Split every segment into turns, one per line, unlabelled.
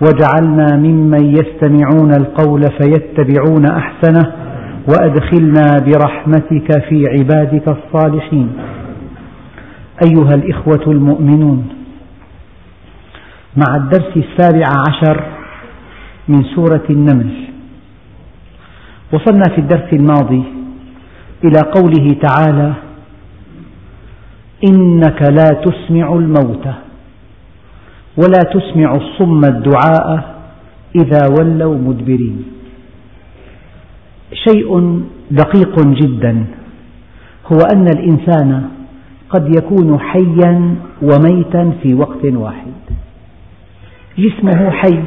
واجعلنا ممن يستمعون القول فيتبعون احسنه وادخلنا برحمتك في عبادك الصالحين ايها الاخوه المؤمنون مع الدرس السابع عشر من سوره النمل وصلنا في الدرس الماضي الى قوله تعالى انك لا تسمع الموتى ولا تسمع الصم الدعاء إذا ولوا مدبرين شيء دقيق جدا هو أن الإنسان قد يكون حيا وميتا في وقت واحد جسمه حي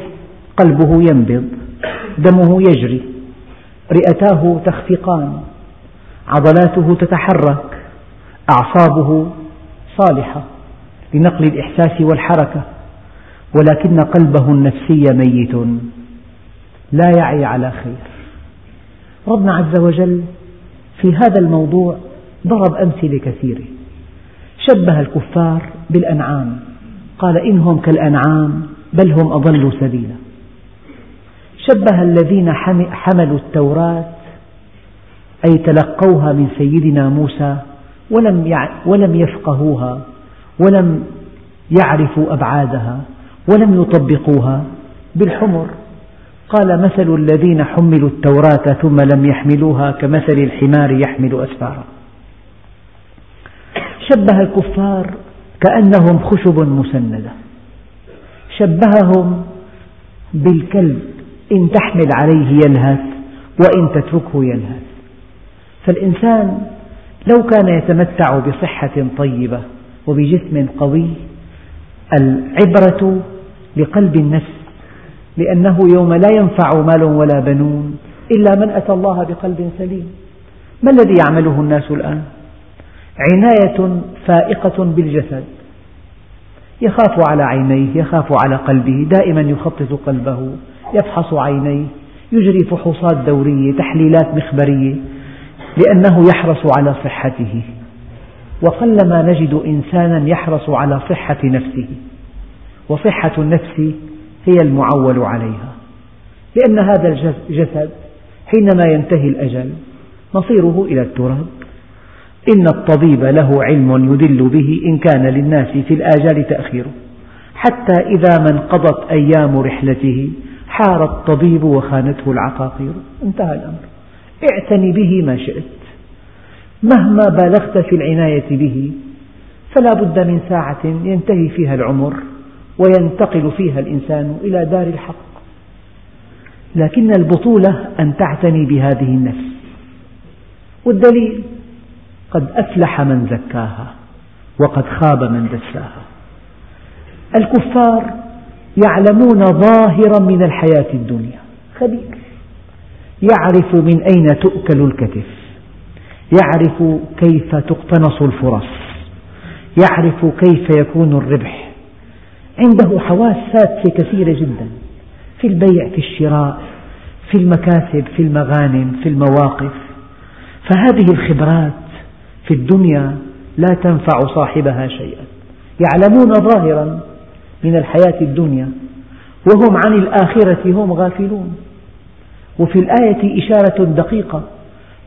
قلبه ينبض دمه يجري رئتاه تخفقان عضلاته تتحرك أعصابه صالحة لنقل الإحساس والحركة ولكن قلبه النفسي ميت لا يعي على خير ربنا عز وجل في هذا الموضوع ضرب أمثلة كثيرة شبه الكفار بالأنعام قال إنهم كالأنعام بل هم أضل سبيلا شبه الذين حملوا التوراة أي تلقوها من سيدنا موسى ولم ولم يفقهوها ولم يعرفوا أبعادها ولم يطبقوها بالحمر قال مثل الذين حملوا التوراة ثم لم يحملوها كمثل الحمار يحمل أسفارا شبه الكفار كأنهم خشب مسندة شبههم بالكلب إن تحمل عليه يلهث وإن تتركه يلهث فالإنسان لو كان يتمتع بصحة طيبة وبجسم قوي العبرة بقلب النفس لأنه يوم لا ينفع مال ولا بنون إلا من أتى الله بقلب سليم ما الذي يعمله الناس الآن؟ عناية فائقة بالجسد يخاف على عينيه يخاف على قلبه دائما يخطط قلبه يفحص عينيه يجري فحوصات دورية تحليلات مخبرية لأنه يحرص على صحته وقلما نجد إنسانا يحرص على صحة نفسه وصحة النفس هي المعول عليها لأن هذا الجسد حينما ينتهي الأجل مصيره إلى التراب إن الطبيب له علم يدل به إن كان للناس في الآجال تأخير حتى إذا ما انقضت أيام رحلته حار الطبيب وخانته العقاقير انتهى الأمر اعتني به ما شئت مهما بالغت في العناية به فلا بد من ساعة ينتهي فيها العمر وينتقل فيها الإنسان إلى دار الحق لكن البطولة أن تعتني بهذه النفس والدليل قد أفلح من زكاها وقد خاب من دساها الكفار يعلمون ظاهرا من الحياة الدنيا خبير يعرف من أين تؤكل الكتف يعرف كيف تقتنص الفرص يعرف كيف يكون الربح عنده حواس سادسة كثيرة جدا في البيع في الشراء في المكاسب في المغانم في المواقف فهذه الخبرات في الدنيا لا تنفع صاحبها شيئا يعلمون ظاهرا من الحياة الدنيا وهم عن الآخرة هم غافلون وفي الآية إشارة دقيقة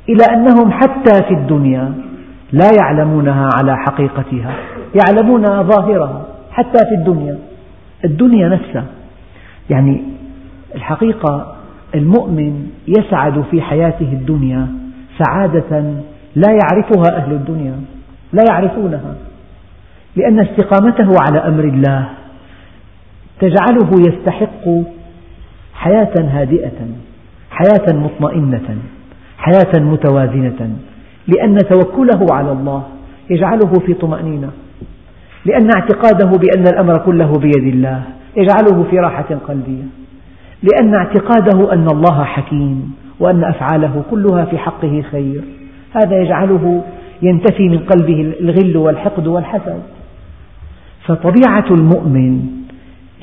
إلى أنهم حتى في الدنيا لا يعلمونها على حقيقتها يعلمونها ظاهرها حتى في الدنيا الدنيا نفسها يعني الحقيقة المؤمن يسعد في حياته الدنيا سعادة لا يعرفها أهل الدنيا لا يعرفونها لأن استقامته على أمر الله تجعله يستحق حياة هادئة حياة مطمئنة حياة متوازنة لأن توكله على الله يجعله في طمأنينة لأن اعتقاده بأن الأمر كله بيد الله يجعله في راحة قلبية لأن اعتقاده أن الله حكيم وأن أفعاله كلها في حقه خير هذا يجعله ينتفي من قلبه الغل والحقد والحسد فطبيعة المؤمن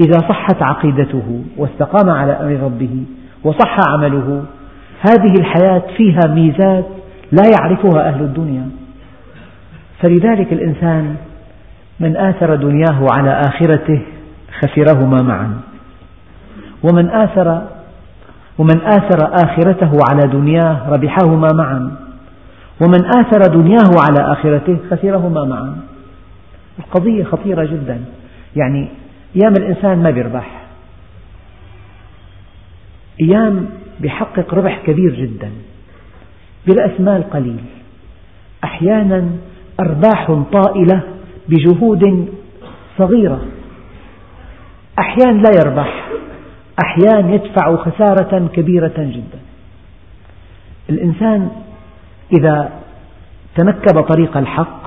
إذا صحت عقيدته واستقام على أمر ربه وصح عمله هذه الحياة فيها ميزات لا يعرفها أهل الدنيا فلذلك الإنسان من آثر دنياه على آخرته خسرهما معا ومن آثر ومن آثر آخرته على دنياه ربحهما معا ومن آثر دنياه على آخرته خسرهما معا القضية خطيرة جدا يعني أيام الإنسان ما بيربح أيام بيحقق ربح كبير جدا برأس مال قليل أحيانا أرباح طائلة بجهود صغيرة أحيانا لا يربح أحيانا يدفع خسارة كبيرة جدا الإنسان إذا تنكب طريق الحق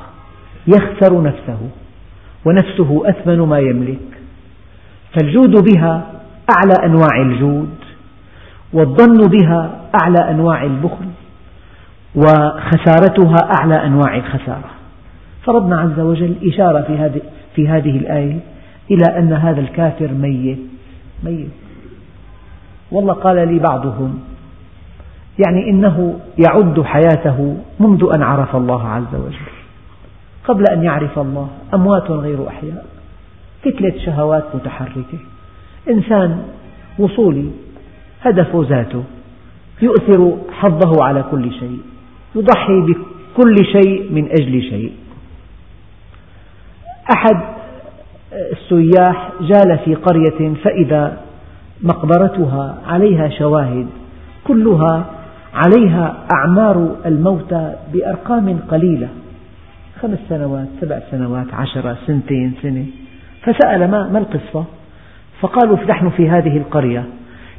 يخسر نفسه ونفسه أثمن ما يملك فالجود بها أعلى أنواع الجود والظن بها أعلى أنواع البخل وخسارتها أعلى أنواع الخسارة فربنا عز وجل إشارة في هذه في هذه الآية إلى أن هذا الكافر ميت ميت والله قال لي بعضهم يعني إنه يعد حياته منذ أن عرف الله عز وجل قبل أن يعرف الله أموات غير أحياء كتلة شهوات متحركة إنسان وصولي هدفه ذاته يؤثر حظه على كل شيء يضحي بكل شيء من أجل شيء أحد السياح جال في قرية فإذا مقبرتها عليها شواهد كلها عليها أعمار الموتى بأرقام قليلة خمس سنوات سبع سنوات عشرة سنتين سنة فسأل ما, ما القصة فقالوا نحن في هذه القرية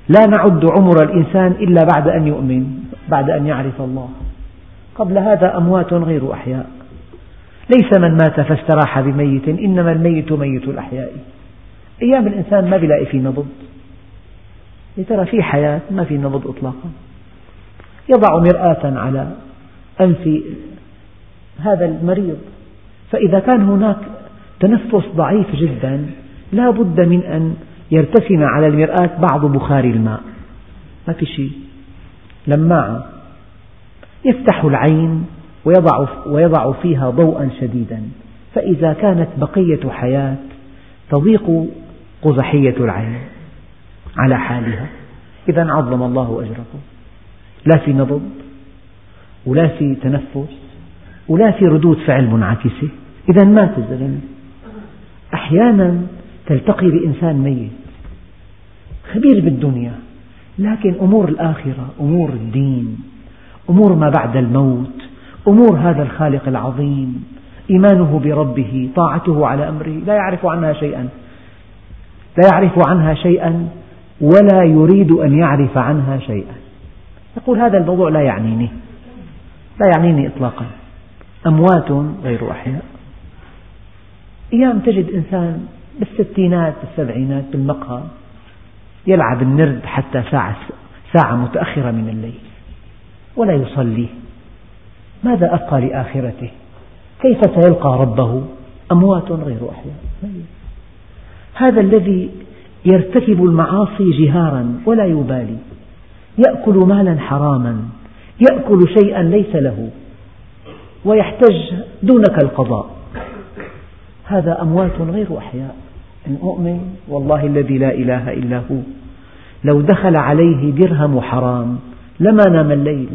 لا نعد عمر الإنسان إلا بعد أن يؤمن بعد أن يعرف الله قبل هذا أموات غير أحياء ليس من مات فاستراح بميت إنما الميت ميت الأحياء أيام الإنسان ما بيلاقي في نبض يا ترى في حياة ما في نبض إطلاقا يضع مرآة على أنف هذا المريض فإذا كان هناك تنفس ضعيف جدا لا بد من أن يرتسم على المرآة بعض بخار الماء ما في شيء لماعة يفتح العين ويضع, ويضع فيها ضوءا شديدا فإذا كانت بقية حياة تضيق قزحية العين على حالها إذا عظم الله أجركم لا في نبض ولا في تنفس ولا في ردود فعل منعكسة إذا مات الزلمة أحيانا تلتقي بإنسان ميت خبير بالدنيا لكن أمور الآخرة أمور الدين أمور ما بعد الموت أمور هذا الخالق العظيم إيمانه بربه طاعته على أمره لا يعرف عنها شيئا لا يعرف عنها شيئا ولا يريد أن يعرف عنها شيئا يقول هذا الموضوع لا يعنيني لا يعنيني إطلاقا أموات غير أحياء أيام تجد إنسان بالستينات بالسبعينات بالمقهى يلعب النرد حتى ساعة, ساعة متأخرة من الليل ولا يصلي ماذا أبقى لآخرته كيف سيلقى ربه أموات غير أحياء طيب. هذا الذي يرتكب المعاصي جهارا ولا يبالي يأكل مالا حراما يأكل شيئا ليس له ويحتج دونك القضاء هذا أموات غير أحياء إن أؤمن والله الذي لا إله إلا هو لو دخل عليه درهم حرام لما نام الليل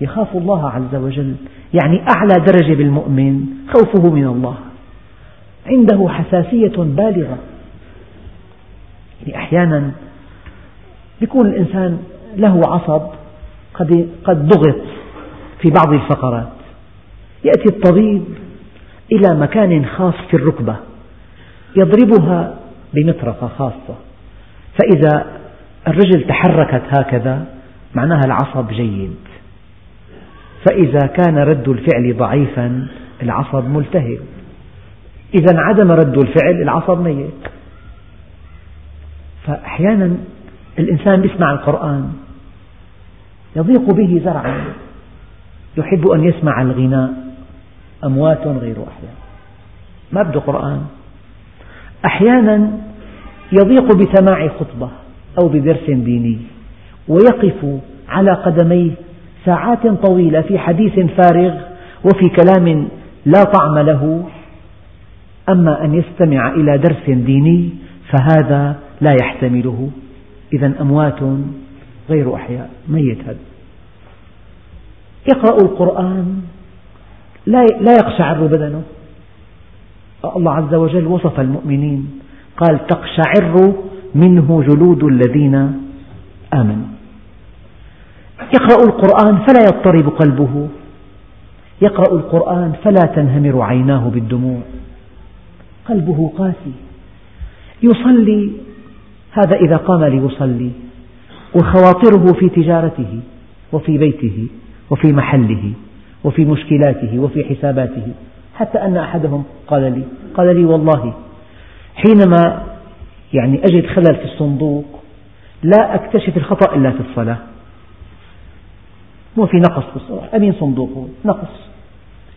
يخاف الله عز وجل يعني أعلى درجة بالمؤمن خوفه من الله عنده حساسية بالغة يعني أحيانا يكون الإنسان له عصب قد, قد ضغط في بعض الفقرات يأتي الطبيب إلى مكان خاص في الركبة يضربها بمطرقة خاصة فإذا الرجل تحركت هكذا معناها العصب جيد فإذا كان رد الفعل ضعيفا العصب ملتهب إذا عدم رد الفعل العصب ميت فأحيانا الإنسان يسمع القرآن يضيق به ذرعا يحب أن يسمع الغناء أموات غير أحياء ما بده قرآن أحيانا يضيق بسماع خطبة أو بدرس ديني ويقف على قدميه ساعات طويلة في حديث فارغ وفي كلام لا طعم له أما أن يستمع إلى درس ديني فهذا لا يحتمله إذا أموات غير أحياء ميت هذا يقرأ القرآن لا يقشعر بدنه الله عز وجل وصف المؤمنين قال تقشعر منه جلود الذين آمنوا يقرأ القرآن فلا يضطرب قلبه يقرأ القرآن فلا تنهمر عيناه بالدموع قلبه قاسي يصلي هذا إذا قام ليصلي وخواطره في تجارته وفي بيته وفي محله وفي مشكلاته وفي حساباته حتى أن أحدهم قال لي قال لي والله حينما يعني أجد خلل في الصندوق لا أكتشف الخطأ إلا في الصلاة مو في نقص في الصلاة أمين صندوقه نقص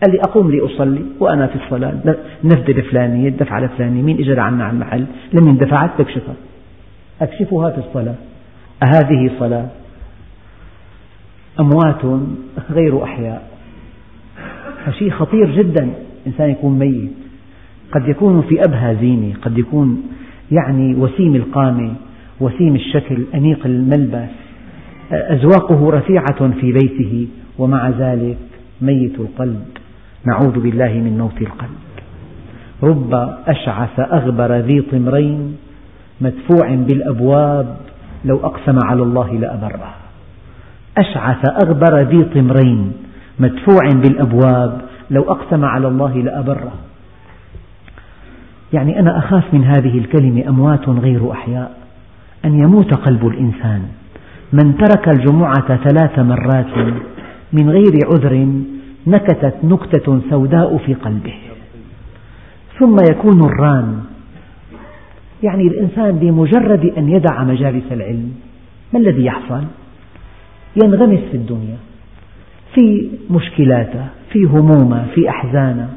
قال لي أقوم لأصلي وأنا في الصلاة نفذة الفلانية، الدفعة الفلانية، مين إجى عنا على المحل لم دفعت بكشفها أكشفها في الصلاة أهذه صلاة أموات غير أحياء فشيء خطير جدا إنسان يكون ميت قد يكون في أبهى زينة قد يكون يعني وسيم القامة وسيم الشكل أنيق الملبس أذواقه رفيعة في بيته ومع ذلك ميت القلب نعوذ بالله من موت القلب رب أشعث أغبر ذي طمرين مدفوع بالأبواب لو أقسم على الله لأبره أشعث أغبر ذي طمرين مدفوع بالأبواب لو أقسم على الله لأبره يعني أنا أخاف من هذه الكلمة أموات غير أحياء أن يموت قلب الإنسان من ترك الجمعة ثلاث مرات من غير عذر نكتت نكتة سوداء في قلبه ثم يكون الران يعني الإنسان بمجرد أن يدع مجالس العلم ما الذي يحصل؟ ينغمس في الدنيا في مشكلاته في همومه في أحزانه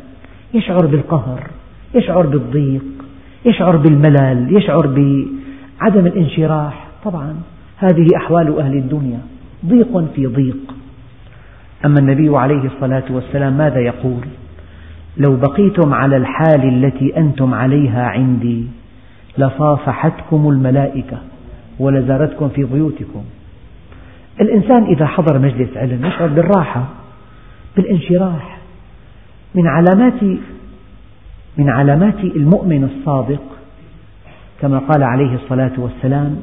يشعر بالقهر يشعر بالضيق يشعر بالملل يشعر بعدم الانشراح طبعا هذه أحوال أهل الدنيا ضيق في ضيق أما النبي عليه الصلاة والسلام ماذا يقول لو بقيتم على الحال التي أنتم عليها عندي لصافحتكم الملائكة ولزارتكم في بيوتكم الإنسان إذا حضر مجلس علم يشعر بالراحة بالانشراح من علامات من علامات المؤمن الصادق كما قال عليه الصلاة والسلام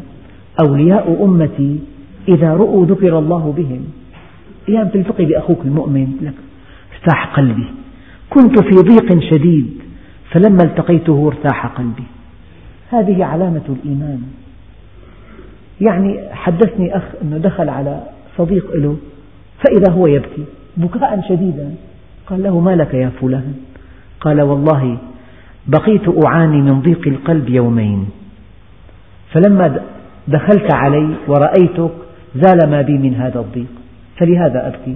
أولياء أمتي إذا رؤوا ذكر الله بهم أيام تلتقي بأخوك المؤمن لك ارتاح قلبي كنت في ضيق شديد فلما التقيته ارتاح قلبي هذه علامة الإيمان يعني حدثني أخ أنه دخل على صديق له فإذا هو يبكي بكاء شديدا قال له ما لك يا فلان قال والله بقيت أعاني من ضيق القلب يومين فلما دخلت علي ورأيتك زال ما بي من هذا الضيق فلهذا أبكي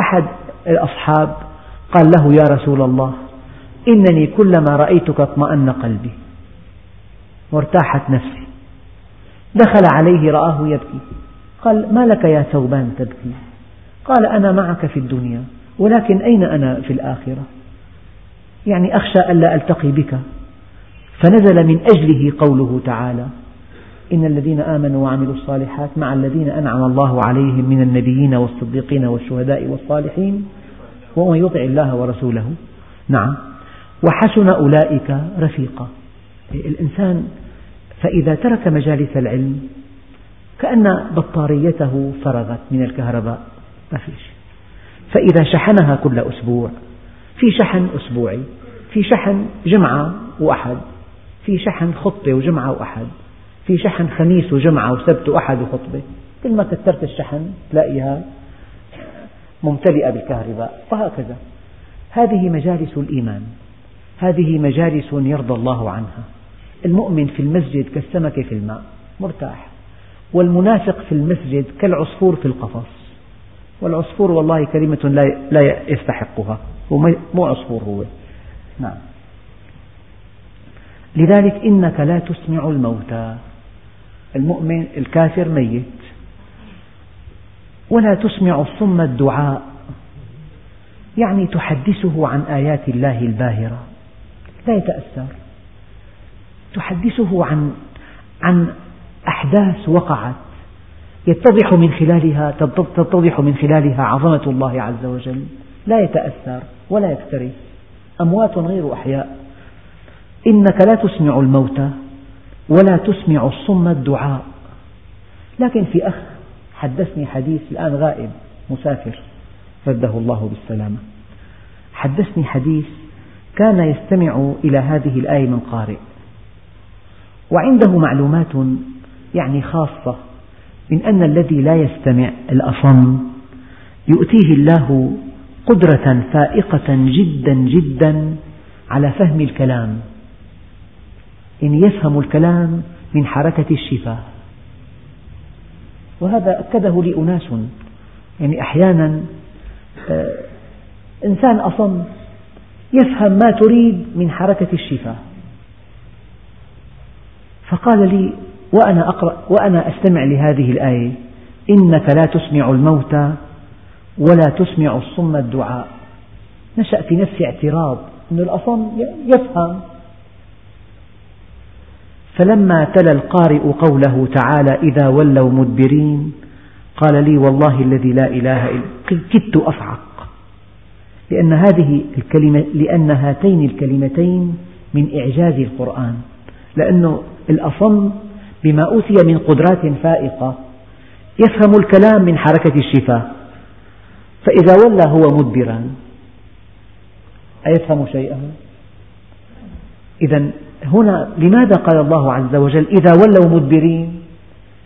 أحد الأصحاب قال له يا رسول الله إنني كلما رأيتك اطمأن قلبي وارتاحت نفسي دخل عليه رآه يبكي قال ما لك يا ثوبان تبكي قال أنا معك في الدنيا ولكن أين أنا في الآخرة يعني أخشى ألا ألتقي بك فنزل من أجله قوله تعالى إن الذين آمنوا وعملوا الصالحات مع الذين أنعم الله عليهم من النبيين والصديقين والشهداء والصالحين ومن يطع الله ورسوله نعم وحسن أولئك رفيقا الإنسان فإذا ترك مجالس العلم كأن بطاريته فرغت من الكهرباء ما في شيء فإذا شحنها كل أسبوع في شحن أسبوعي في شحن جمعة وأحد في شحن خطبة وجمعة وأحد في شحن خميس وجمعة وسبت وأحد وخطبة كل ما كثرت الشحن تلاقيها ممتلئة بالكهرباء وهكذا هذه مجالس الإيمان هذه مجالس يرضى الله عنها المؤمن في المسجد كالسمكة في الماء مرتاح والمنافق في المسجد كالعصفور في القفص والعصفور والله كلمة لا يستحقها هو مو عصفور هو نعم لذلك إنك لا تسمع الموتى المؤمن الكافر ميت ولا تسمع الصم الدعاء يعني تحدثه عن آيات الله الباهرة لا يتأثر تحدثه عن عن أحداث وقعت يتضح من خلالها تتضح من خلالها عظمة الله عز وجل لا يتأثر ولا يكترث أموات غير أحياء إنك لا تسمع الموتى ولا تسمع الصم الدعاء لكن في أخ حدثني حديث الآن غائب مسافر رده الله بالسلامة حدثني حديث كان يستمع إلى هذه الآية من قارئ وعنده معلومات يعني خاصة من أن الذي لا يستمع الأصم يؤتيه الله قدرة فائقة جدا جدا على فهم الكلام إن يفهم الكلام من حركة الشفاه وهذا أكده لي أناس يعني أحيانا آه، إنسان أصم يفهم ما تريد من حركة الشفاه فقال لي وأنا, أقرأ وأنا أستمع لهذه الآية إنك لا تسمع الموتى ولا تسمع الصم الدعاء نشأ في نفسي اعتراض أن الأصم يفهم فلما تلا القارئ قوله تعالى إذا ولوا مدبرين قال لي والله الذي لا إله إلا كدت أصعق لأن هذه الكلمة لأن هاتين الكلمتين من إعجاز القرآن لأنه الأصم بما أوتي من قدرات فائقة يفهم الكلام من حركة الشفاه فإذا ولى هو مدبرا أيفهم شيئا؟ إذا هنا لماذا قال الله عز وجل إذا ولوا مدبرين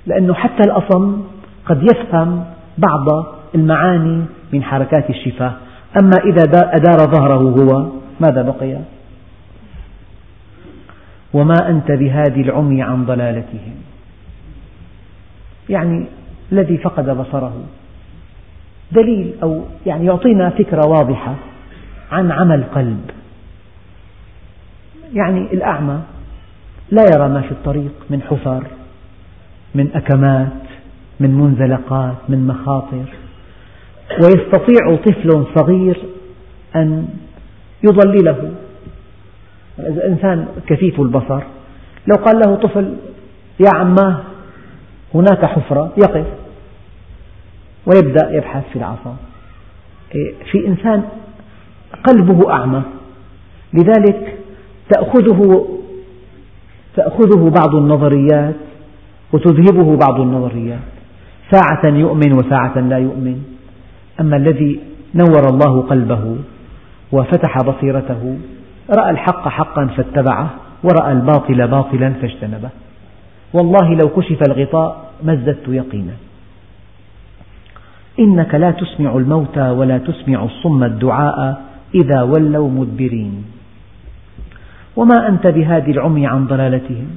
لأنه حتى الأصم قد يفهم بعض المعاني من حركات الشفاه أما إذا أدار ظهره هو ماذا بقي وما أنت بهذه العمي عن ضلالتهم يعني الذي فقد بصره دليل أو يعني يعطينا فكرة واضحة عن عمل قلب يعني الأعمى لا يرى ما في الطريق من حفر من أكمات من منزلقات من مخاطر ويستطيع طفل صغير أن يضلله إذا إنسان كثيف البصر لو قال له طفل يا عماه هناك حفرة يقف ويبدأ يبحث في العصا إيه، في إنسان قلبه أعمى لذلك تأخذه تأخذه بعض النظريات وتذهبه بعض النظريات، ساعة يؤمن وساعة لا يؤمن، أما الذي نور الله قلبه وفتح بصيرته رأى الحق حقا فاتبعه ورأى الباطل باطلا فاجتنبه، والله لو كشف الغطاء ما ازددت يقينا، إنك لا تسمع الموتى ولا تسمع الصم الدعاء إذا ولوا مدبرين. وما أنت بهادي العمي عن ضلالتهم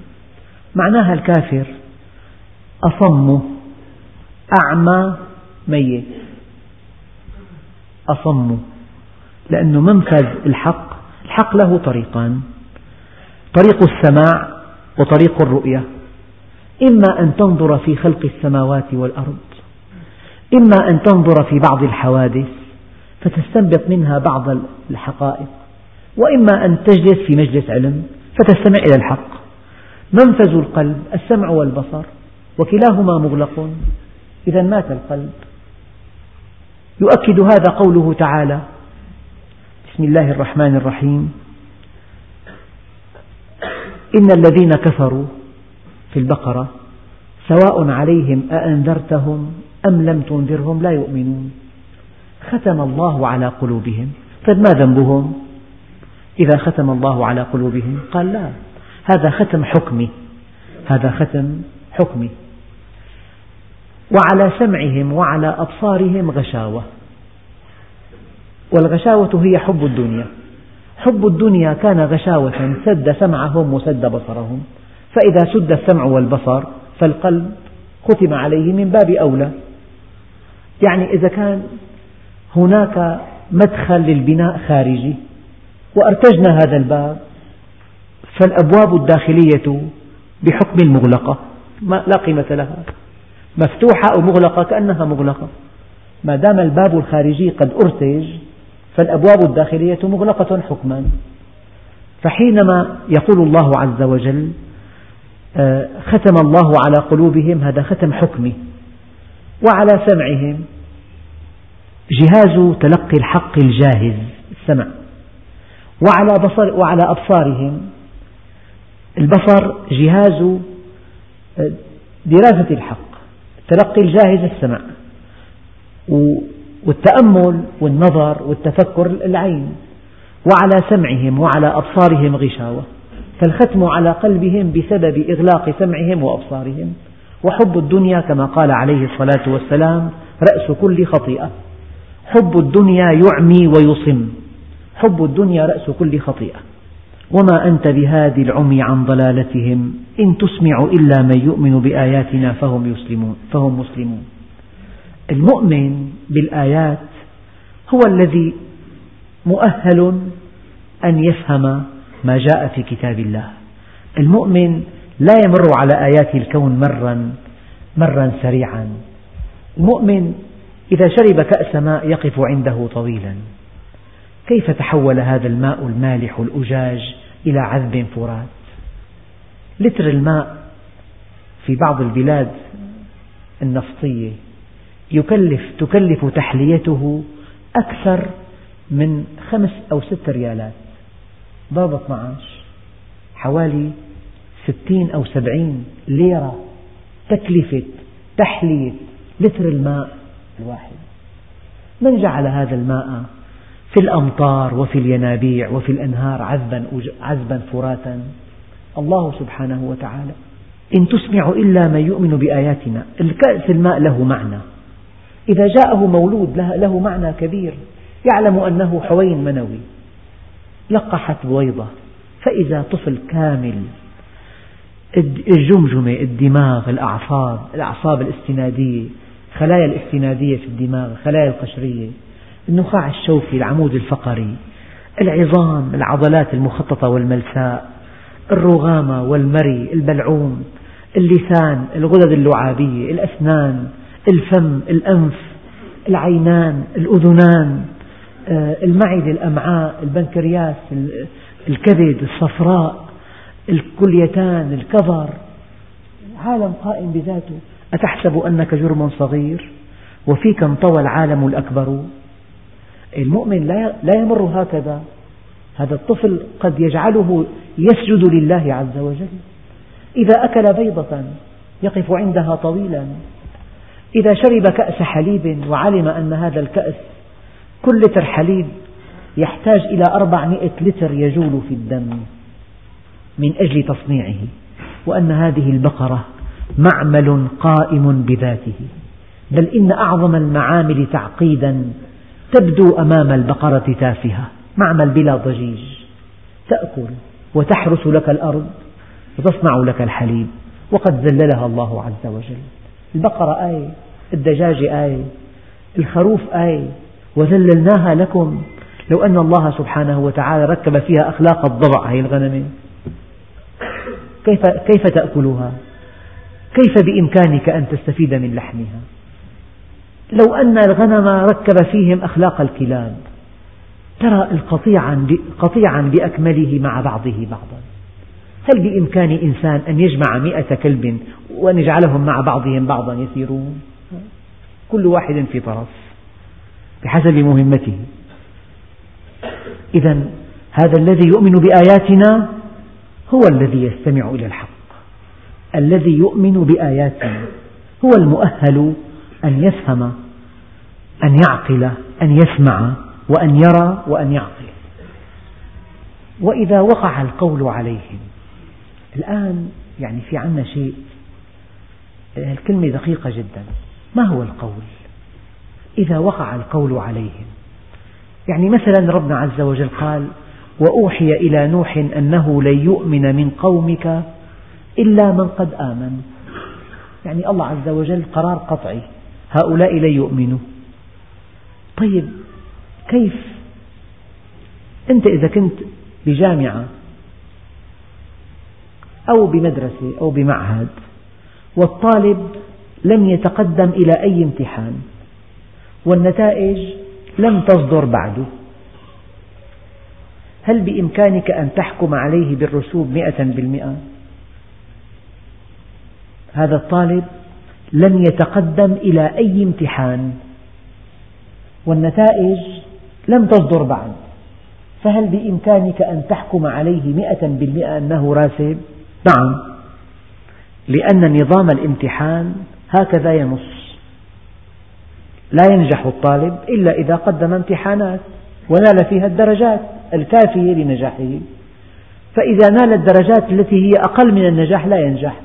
معناها الكافر أصم أعمى ميت أصم لأنه منفذ الحق الحق له طريقان طريق السماع وطريق الرؤية إما أن تنظر في خلق السماوات والأرض إما أن تنظر في بعض الحوادث فتستنبط منها بعض الحقائق وإما أن تجلس في مجلس علم فتستمع إلى الحق منفذ القلب السمع والبصر وكلاهما مغلق إذا مات القلب يؤكد هذا قوله تعالى بسم الله الرحمن الرحيم إن الذين كفروا في البقرة سواء عليهم أأنذرتهم أم لم تنذرهم لا يؤمنون ختم الله على قلوبهم طيب ما ذنبهم إذا ختم الله على قلوبهم قال لا هذا ختم حكمي هذا ختم حكمي وعلى سمعهم وعلى أبصارهم غشاوة والغشاوة هي حب الدنيا حب الدنيا كان غشاوة سد سمعهم وسد بصرهم فإذا سد السمع والبصر فالقلب ختم عليه من باب أولى يعني إذا كان هناك مدخل للبناء خارجي وأرتجنا هذا الباب فالأبواب الداخلية بحكم مغلقة لا قيمة لها مفتوحة أو مغلقة كأنها مغلقة ما دام الباب الخارجي قد أرتج فالأبواب الداخلية مغلقة حكما فحينما يقول الله عز وجل آه، ختم الله على قلوبهم هذا ختم حكمي وعلى سمعهم جهاز تلقي الحق الجاهز السمع وعلى, بصر وعلى أبصارهم البصر جهاز آه، دراسة الحق تلقي الجاهز السمع والتأمل والنظر والتفكر العين وعلى سمعهم وعلى أبصارهم غشاوة فالختم على قلبهم بسبب إغلاق سمعهم وأبصارهم وحب الدنيا كما قال عليه الصلاة والسلام رأس كل خطيئة حب الدنيا يعمي ويصم حب الدنيا رأس كل خطيئة وما أنت بهادي العمي عن ضلالتهم إن تسمع إلا من يؤمن بآياتنا فهم يسلمون فهم مسلمون المؤمن بالآيات هو الذي مؤهل أن يفهم ما جاء في كتاب الله المؤمن لا يمر على آيات الكون مرا مرا سريعا المؤمن إذا شرب كأس ماء يقف عنده طويلا كيف تحول هذا الماء المالح الأجاج إلى عذب فرات لتر الماء في بعض البلاد النفطية يكلف تكلف تحليته أكثر من خمس أو ست ريالات ضربت معاش حوالي ستين أو سبعين ليرة تكلفة تحلية لتر الماء الواحد من جعل هذا الماء في الأمطار وفي الينابيع وفي الأنهار عذبا, عذبا فراتا الله سبحانه وتعالى إن تسمع إلا من يؤمن بآياتنا الكأس الماء له معنى إذا جاءه مولود له معنى كبير يعلم أنه حوين منوي لقحت بويضة فإذا طفل كامل الجمجمة الدماغ الأعصاب الأعصاب الاستنادية خلايا الاستنادية في الدماغ خلايا القشرية النخاع الشوكي العمود الفقري العظام العضلات المخططة والملساء الرغامة والمري البلعوم اللسان الغدد اللعابية الأسنان الفم الأنف العينان الأذنان آه، المعدة الأمعاء البنكرياس الكبد الصفراء الكليتان الكظر عالم قائم بذاته أتحسب أنك جرم صغير وفيك انطوى العالم الأكبر المؤمن لا لا يمر هكذا هذا الطفل قد يجعله يسجد لله عز وجل إذا أكل بيضة يقف عندها طويلا إذا شرب كأس حليب وعلم أن هذا الكأس كل لتر حليب يحتاج إلى 400 لتر يجول في الدم من أجل تصنيعه وأن هذه البقرة معمل قائم بذاته بل إن أعظم المعامل تعقيدا تبدو أمام البقرة تافهة معمل بلا ضجيج تأكل وتحرث لك الأرض وتصنع لك الحليب وقد ذللها الله عز وجل البقرة آية الدجاجة آية الخروف آية وذللناها لكم لو أن الله سبحانه وتعالى ركب فيها أخلاق الضبع هي الغنم كيف, كيف تأكلها كيف بإمكانك أن تستفيد من لحمها لو أن الغنم ركب فيهم أخلاق الكلاب ترى قطيعا بأكمله مع بعضه بعضا هل بإمكان إنسان أن يجمع مئة كلب وأن يجعلهم مع بعضهم بعضا يسيرون كل واحد في طرف بحسب مهمته إذا هذا الذي يؤمن بآياتنا هو الذي يستمع إلى الحق الذي يؤمن بآياتنا هو المؤهل أن يفهم أن يعقل أن يسمع وأن يرى وأن يعقل وإذا وقع القول عليهم الآن يعني في عنا شيء الكلمة دقيقة جدا ما هو القول إذا وقع القول عليهم يعني مثلا ربنا عز وجل قال وأوحي إلى نوح أنه لن يؤمن من قومك إلا من قد آمن يعني الله عز وجل قرار قطعي هؤلاء لن يؤمنوا طيب كيف أنت إذا كنت بجامعة أو بمدرسة أو بمعهد والطالب لم يتقدم إلى أي امتحان والنتائج لم تصدر بعد هل بإمكانك أن تحكم عليه بالرسوب مئة بالمئة؟ هذا الطالب لم يتقدم إلى أي امتحان والنتائج لم تصدر بعد فهل بإمكانك أن تحكم عليه مئة بالمئة أنه راسب؟ نعم لأن نظام الامتحان هكذا ينص لا ينجح الطالب إلا إذا قدم امتحانات ونال فيها الدرجات الكافية لنجاحه فإذا نال الدرجات التي هي أقل من النجاح لا ينجح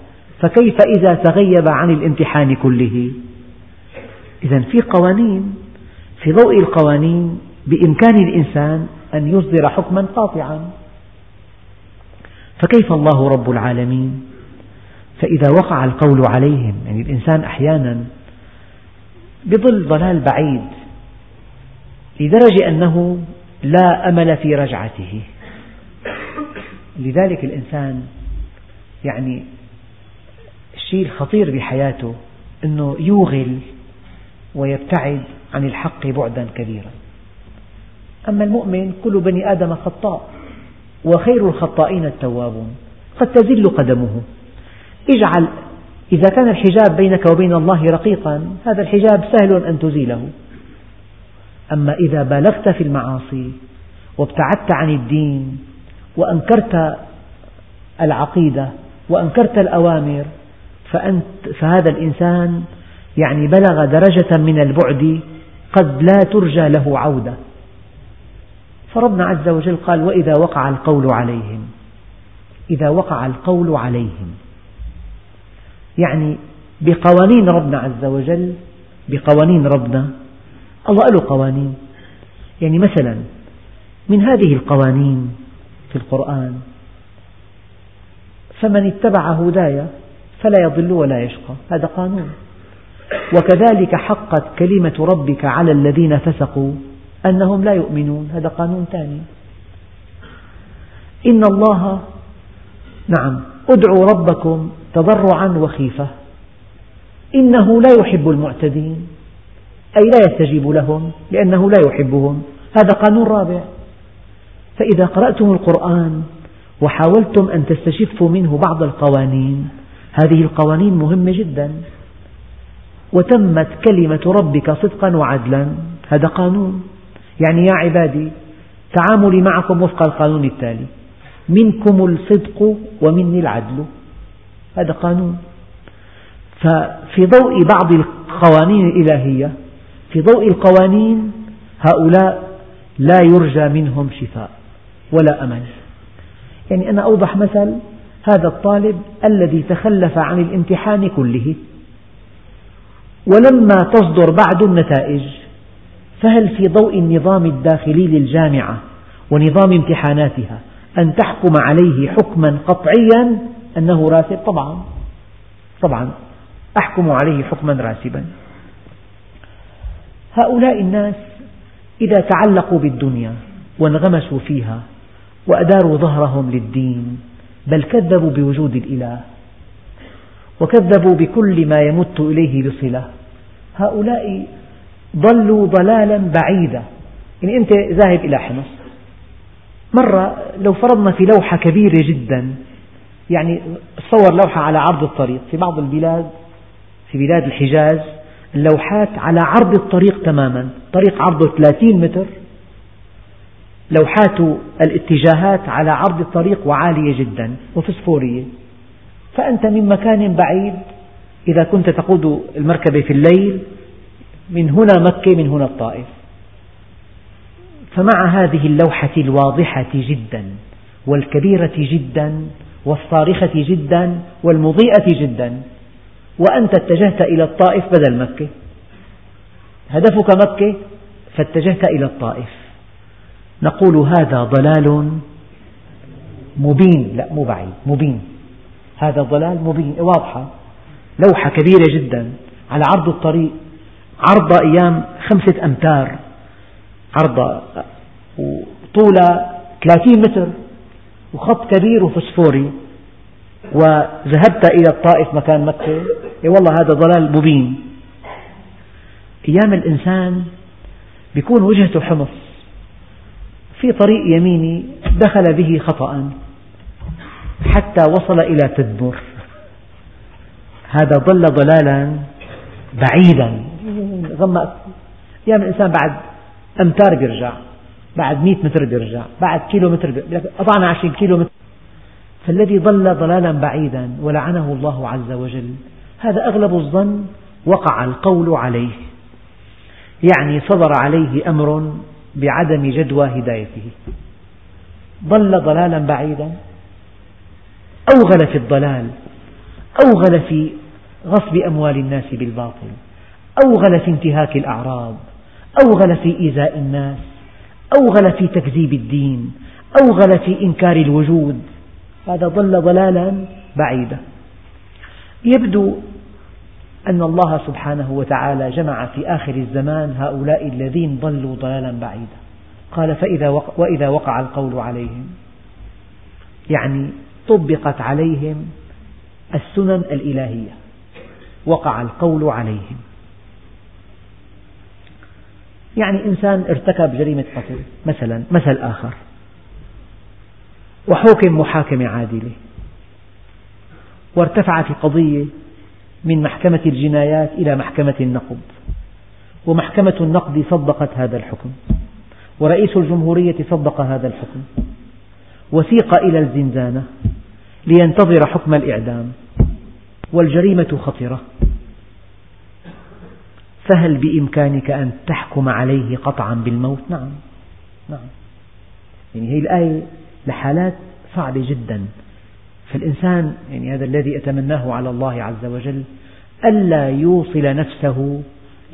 فكيف إذا تغيب عن الامتحان كله إذا في قوانين في ضوء القوانين بإمكان الإنسان أن يصدر حكما قاطعا فكيف الله رب العالمين فإذا وقع القول عليهم يعني الإنسان أحيانا بظل ضلال بعيد لدرجة أنه لا أمل في رجعته لذلك الإنسان يعني الشيء الخطير بحياته أنه يوغل ويبتعد عن الحق بعدا كبيرا أما المؤمن كل بني آدم خطاء وخير الخطائين التوابون قد تزل قدمه اجعل إذا كان الحجاب بينك وبين الله رقيقا هذا الحجاب سهل أن تزيله أما إذا بالغت في المعاصي وابتعدت عن الدين وأنكرت العقيدة وأنكرت الأوامر فأنت فهذا الإنسان يعني بلغ درجة من البعد قد لا ترجى له عودة فربنا عز وجل قال وإذا وقع القول عليهم إذا وقع القول عليهم يعني بقوانين ربنا عز وجل بقوانين ربنا الله له قوانين يعني مثلا من هذه القوانين في القرآن فمن اتبع هداي فلا يضل ولا يشقى هذا قانون وكذلك حقت كلمة ربك على الذين فسقوا أنهم لا يؤمنون هذا قانون ثاني إن الله نعم ادعوا ربكم تضرعا وخيفة إنه لا يحب المعتدين أي لا يستجيب لهم لأنه لا يحبهم هذا قانون رابع فإذا قرأتم القرآن وحاولتم أن تستشفوا منه بعض القوانين هذه القوانين مهمة جدا وتمت كلمة ربك صدقا وعدلا هذا قانون يعني يا عبادي تعاملي معكم وفق القانون التالي منكم الصدق ومني العدل هذا قانون ففي ضوء بعض القوانين الإلهية في ضوء القوانين هؤلاء لا يرجى منهم شفاء ولا أمل يعني أنا أوضح مثل هذا الطالب الذي تخلف عن الامتحان كله ولما تصدر بعد النتائج فهل في ضوء النظام الداخلي للجامعة ونظام امتحاناتها أن تحكم عليه حكما قطعيا أنه راسب طبعا طبعا أحكم عليه حكما راسبا هؤلاء الناس إذا تعلقوا بالدنيا وانغمسوا فيها وأداروا ظهرهم للدين بل كذبوا بوجود الإله وكذبوا بكل ما يمت إليه بصلة هؤلاء ضلوا ضلالا بعيدا يعني أنت ذاهب إلى حمص مرة لو فرضنا في لوحة كبيرة جدا يعني تصور لوحة على عرض الطريق في بعض البلاد في بلاد الحجاز اللوحات على عرض الطريق تماما طريق عرضه 30 متر لوحات الاتجاهات على عرض الطريق وعالية جدا وفسفورية فأنت من مكان بعيد إذا كنت تقود المركبة في الليل من هنا مكة من هنا الطائف فمع هذه اللوحة الواضحة جدا والكبيرة جدا والصارخة جدا والمضيئة جدا وأنت اتجهت إلى الطائف بدل مكة هدفك مكة فاتجهت إلى الطائف نقول هذا ضلال مبين لا مو بعيد مبين هذا ضلال مبين واضحة لوحة كبيرة جدا على عرض الطريق عرضها أيام خمسة أمتار عرضها وطولها ثلاثين متر وخط كبير وفسفوري وذهبت إلى الطائف مكان مكة إيه والله هذا ضلال مبين أيام الإنسان بيكون وجهته حمص في طريق يميني دخل به خطأ حتى وصل إلى تدمر هذا ضل ضلالا بعيدا غمق من الإنسان بعد أمتار بيرجع بعد 100 متر بيرجع بعد كيلو متر أضعنا قطعنا 20 كيلو متر فالذي ضل ضلالا بعيدا ولعنه الله عز وجل هذا أغلب الظن وقع القول عليه يعني صدر عليه أمر بعدم جدوى هدايته ضل ضلالا بعيدا أوغل في الضلال أوغل في غصب أموال الناس بالباطل أوغل في انتهاك الأعراض أوغل في إيذاء الناس أوغل في تكذيب الدين أوغل في إنكار الوجود هذا ضل ضلالا بعيدا يبدو أن الله سبحانه وتعالى جمع في آخر الزمان هؤلاء الذين ضلوا ضلالا بعيدا قال فإذا وقع وإذا وقع القول عليهم يعني طبقت عليهم السنن الإلهية وقع القول عليهم يعني إنسان ارتكب جريمة قتل مثلا مثل آخر وحوكم محاكمة عادلة وارتفعت القضية من محكمة الجنايات إلى محكمة النقض ومحكمة النقد صدقت هذا الحكم ورئيس الجمهورية صدق هذا الحكم وسيق إلى الزنزانة لينتظر حكم الإعدام والجريمة خطرة فهل بإمكانك أن تحكم عليه قطعا بالموت؟ نعم نعم يعني هذه الآية لحالات صعبة جدا فالإنسان يعني هذا الذي أتمناه على الله عز وجل ألا يوصل نفسه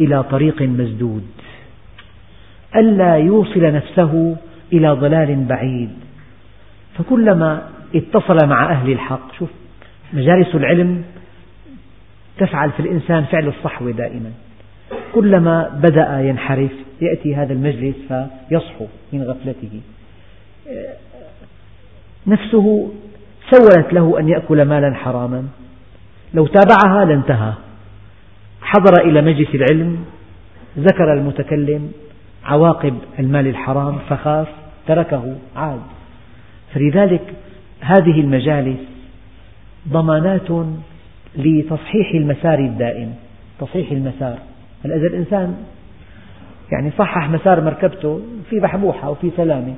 إلى طريق مسدود ألا يوصل نفسه إلى ضلال بعيد فكلما اتصل مع أهل الحق شوف مجالس العلم تفعل في الإنسان فعل الصحوة دائما كلما بدأ ينحرف يأتي هذا المجلس فيصحو من غفلته نفسه سولت له أن يأكل مالا حراما لو تابعها لانتهى حضر إلى مجلس العلم ذكر المتكلم عواقب المال الحرام فخاف تركه عاد فلذلك هذه المجالس ضمانات لتصحيح المسار الدائم تصحيح المسار هلا إذا الإنسان يعني صحح مسار مركبته في بحبوحة وفي سلامة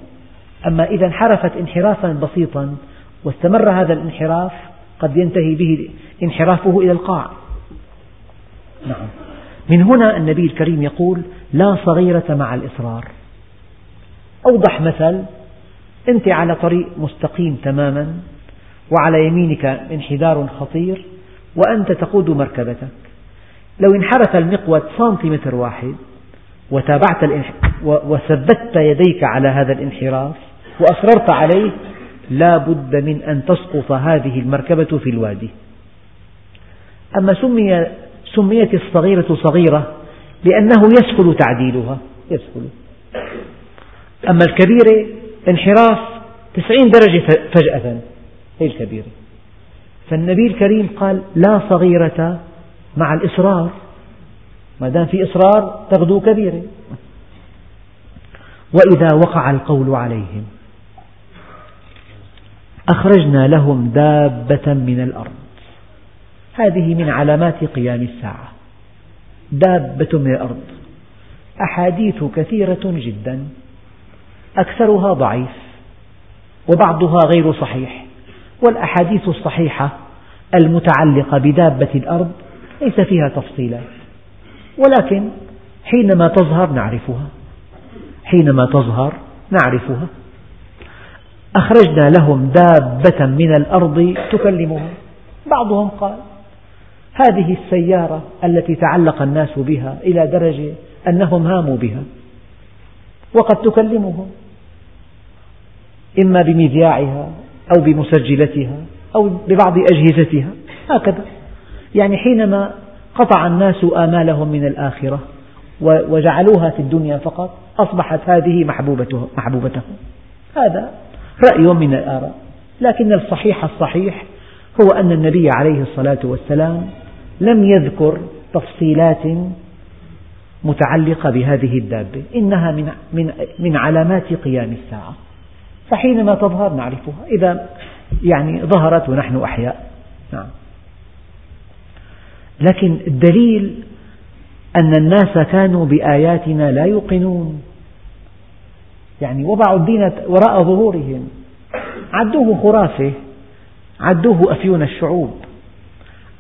أما إذا انحرفت انحرافا بسيطا واستمر هذا الانحراف قد ينتهي به انحرافه إلى القاع نعم من هنا النبي الكريم يقول لا صغيرة مع الإصرار أوضح مثل أنت على طريق مستقيم تماما وعلى يمينك انحدار خطير وأنت تقود مركبتك لو انحرف المقود سنتيمتر واحد وتابعت وثبتت يديك على هذا الانحراف وأصررت عليه لا بد من أن تسقط هذه المركبة في الوادي أما سمي سميت الصغيرة صغيرة لأنه يسهل تعديلها يسهل أما الكبيرة انحراف 90 درجة فجأة هي الكبيرة فالنبي الكريم قال لا صغيرة مع الإصرار ما دام في إصرار تغدو كبيرة وإذا وقع القول عليهم أخرجنا لهم دابة من الأرض هذه من علامات قيام الساعة دابة من الأرض أحاديث كثيرة جدا أكثرها ضعيف وبعضها غير صحيح والأحاديث الصحيحة المتعلقة بدابة الأرض ليس فيها تفصيلات ولكن حينما تظهر نعرفها حينما تظهر نعرفها أخرجنا لهم دابة من الأرض تكلمهم بعضهم قال هذه السيارة التي تعلق الناس بها إلى درجة أنهم هاموا بها وقد تكلمهم إما بمذياعها أو بمسجلتها أو ببعض أجهزتها هكذا يعني حينما قطع الناس آمالهم من الآخرة وجعلوها في الدنيا فقط أصبحت هذه محبوبتهم هذا رأي من الآراء لكن الصحيح الصحيح هو أن النبي عليه الصلاة والسلام لم يذكر تفصيلات متعلقة بهذه الدابة إنها من, من, علامات قيام الساعة فحينما تظهر نعرفها إذا يعني ظهرت ونحن أحياء نعم لكن الدليل أن الناس كانوا بآياتنا لا يوقنون يعني وضعوا الدين وراء ظهورهم عدوه خرافة عدوه أفيون الشعوب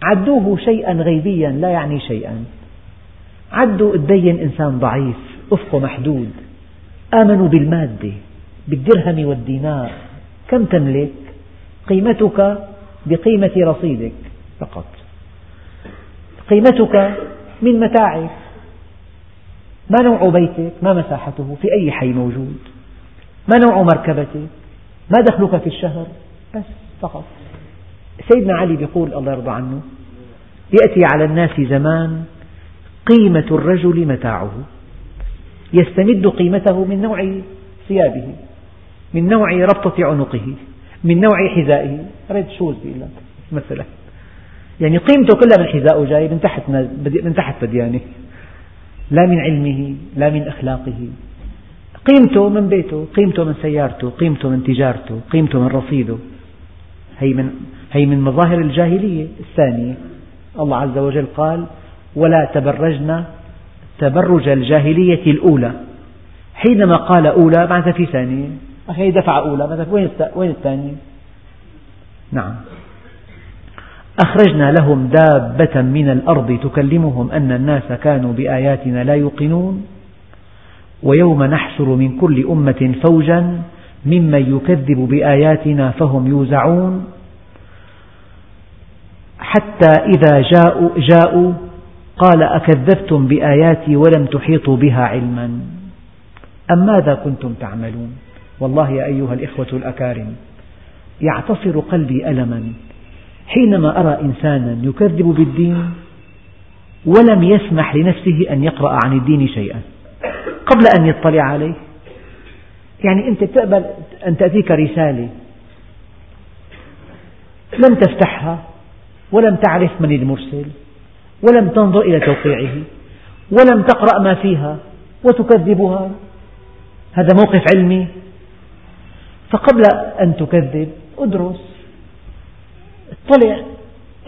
عدوه شيئا غيبيا لا يعني شيئا عدوا الدين إنسان ضعيف أفقه محدود آمنوا بالمادة بالدرهم والدينار كم تملك قيمتك بقيمة رصيدك فقط قيمتك من متاعك ما نوع بيتك ما مساحته في أي حي موجود ما نوع مركبتك ما دخلك في الشهر بس فقط سيدنا علي يقول الله يرضى عنه يأتي على الناس زمان قيمة الرجل متاعه يستمد قيمته من نوع ثيابه من نوع ربطة عنقه من نوع حذائه ريد شوز بيقول لك مثلا يعني قيمته كلها من حذائه جاي من تحت من تحت بديانه يعني. لا من علمه لا من أخلاقه قيمته من بيته قيمته من سيارته قيمته من تجارته قيمته من رصيده هي من, هي من مظاهر الجاهلية الثانية الله عز وجل قال ولا تبرجن تبرج الجاهلية الأولى حينما قال أولى معناتها في ثانية أخي دفعة أولى مثلا وين وين الثانية؟ نعم أخرجنا لهم دابة من الأرض تكلمهم أن الناس كانوا بآياتنا لا يوقنون ويوم نحشر من كل أمة فوجا ممن يكذب بآياتنا فهم يوزعون حتى إذا جاءوا, جاءوا قال أكذبتم بآياتي ولم تحيطوا بها علما أم ماذا كنتم تعملون والله يا أيها الإخوة الأكارم يعتصر قلبي ألما حينما أرى إنسانا يكذب بالدين ولم يسمح لنفسه أن يقرأ عن الدين شيئا قبل أن يطلع عليه يعني أنت تقبل أن تأتيك رسالة لم تفتحها ولم تعرف من المرسل ولم تنظر إلى توقيعه ولم تقرأ ما فيها وتكذبها هذا موقف علمي فقبل أن تكذب ادرس اطلع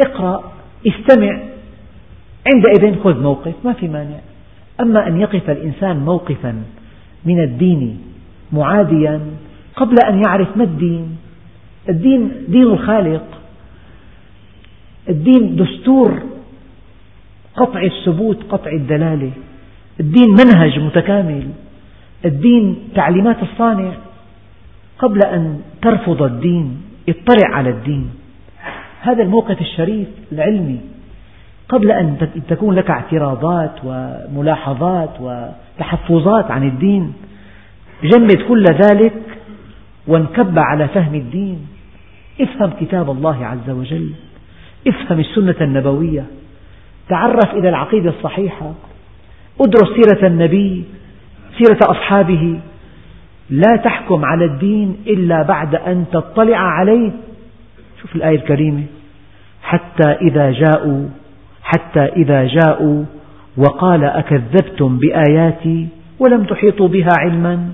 اقرأ استمع عندئذ خذ موقف ما في مانع أما أن يقف الإنسان موقفا من الدين معاديا قبل أن يعرف ما الدين الدين دين الخالق الدين دستور قطع الثبوت قطع الدلالة الدين منهج متكامل الدين تعليمات الصانع قبل أن ترفض الدين اطلع على الدين هذا الموقف الشريف العلمي قبل أن تكون لك اعتراضات وملاحظات وتحفظات عن الدين جمد كل ذلك وانكب على فهم الدين افهم كتاب الله عز وجل افهم السنة النبوية تعرف إلى العقيدة الصحيحة ادرس سيرة النبي سيرة أصحابه لا تحكم على الدين إلا بعد أن تطلع عليه شوف الآية الكريمة حتى إذا جاءوا حتى إذا جاءوا وقال أكذبتم بآياتي ولم تحيطوا بها علما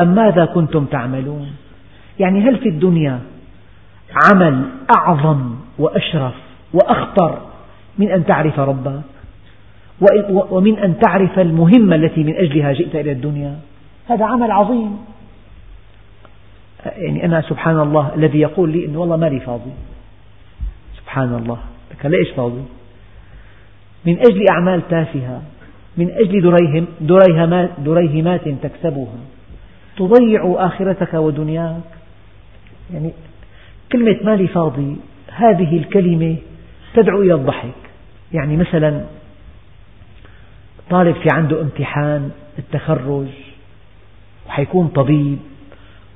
أم ماذا كنتم تعملون يعني هل في الدنيا عمل أعظم وأشرف وأخطر من أن تعرف ربك ومن أن تعرف المهمة التي من أجلها جئت إلى الدنيا هذا عمل عظيم يعني أنا سبحان الله الذي يقول لي أنه والله مالي فاضي سبحان الله لك ليش فاضي من أجل أعمال تافهة من أجل دريهمات, دريهمات تكسبها تضيع آخرتك ودنياك يعني كلمة مالي فاضي هذه الكلمة تدعو إلى الضحك يعني مثلا طالب في عنده امتحان التخرج وحيكون طبيب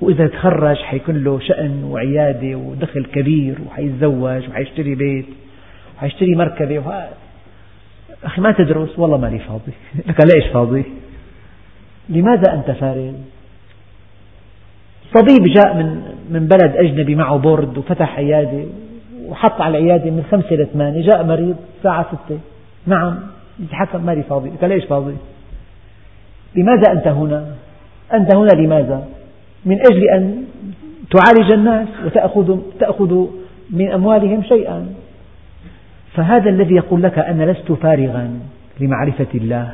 وإذا تخرج حيكون له شأن وعيادة ودخل كبير وحيتزوج وحيشتري بيت وحيشتري مركبة أخي ما تدرس والله لي فاضي لك ليش فاضي لماذا أنت فارغ طبيب جاء من من بلد أجنبي معه بورد وفتح عيادة وحط على العيادة من خمسة لثمانية جاء مريض الساعة ستة نعم يتحكم لي فاضي لك ليش فاضي لماذا أنت هنا أنت هنا لماذا؟ من أجل أن تعالج الناس وتأخذ تأخذ من أموالهم شيئا فهذا الذي يقول لك أنا لست فارغا لمعرفة الله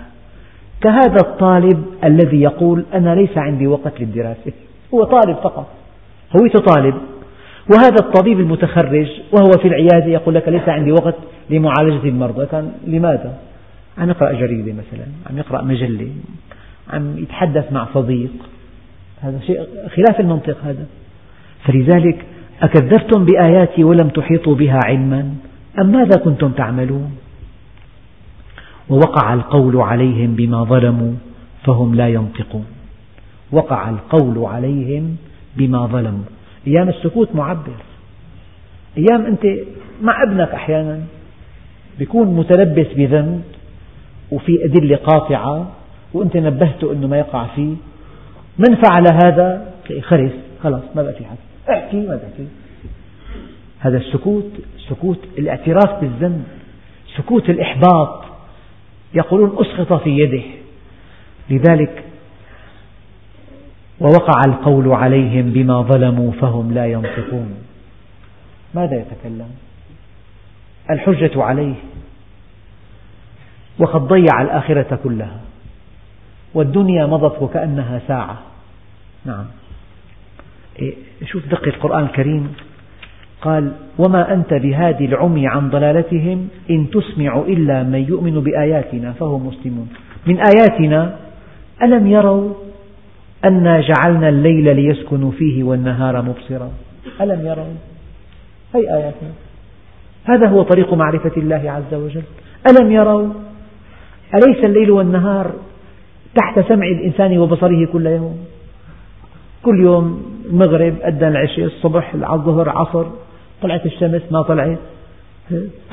كهذا الطالب الذي يقول أنا ليس عندي وقت للدراسة هو طالب فقط هويته طالب وهذا الطبيب المتخرج وهو في العيادة يقول لك ليس عندي وقت لمعالجة المرضى كان لماذا؟ عم يقرأ جريدة مثلا عم يقرأ مجلة عم يتحدث مع صديق هذا شيء خلاف المنطق هذا فلذلك أكذبتم بآياتي ولم تحيطوا بها علما أم ماذا كنتم تعملون ووقع القول عليهم بما ظلموا فهم لا ينطقون وقع القول عليهم بما ظلموا أيام السكوت معبر أيام أنت مع ابنك أحيانا بيكون متلبس بذنب وفي أدلة قاطعة وأنت نبهته أنه ما يقع فيه من فعل هذا خرس خلاص ما بقى في حد احكي ما بقى في هذا السكوت سكوت الاعتراف بالذنب سكوت الإحباط يقولون أسقط في يده لذلك ووقع القول عليهم بما ظلموا فهم لا ينطقون ماذا يتكلم الحجة عليه وقد ضيع الآخرة كلها والدنيا مضت وكأنها ساعة نعم إيه، شوف دقة القرآن الكريم قال وما أنت بهادي العمي عن ضلالتهم إن تسمع إلا من يؤمن بآياتنا فهم مسلمون من آياتنا ألم يروا أنا جعلنا الليل ليسكنوا فيه والنهار مبصرا ألم يروا هي آياتنا هذا هو طريق معرفة الله عز وجل ألم يروا أليس الليل والنهار تحت سمع الإنسان وبصره كل يوم كل يوم المغرب أذن العشاء الصبح الظهر عصر طلعت الشمس ما طلعت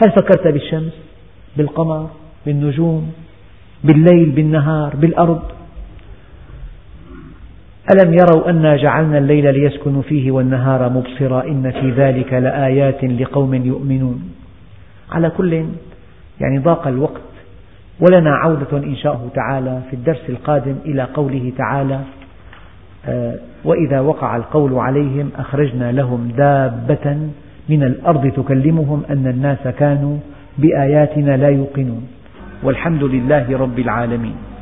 هل فكرت بالشمس بالقمر بالنجوم بالليل بالنهار بالأرض ألم يروا أنا جعلنا الليل ليسكنوا فيه والنهار مبصرا إن في ذلك لآيات لقوم يؤمنون على كل يعني ضاق الوقت ولنا عودة إن شاء الله تعالى في الدرس القادم إلى قوله تعالى آه، وإذا وقع القول عليهم أخرجنا لهم دابة من الأرض تكلمهم أن الناس كانوا بآياتنا لا يوقنون والحمد لله رب العالمين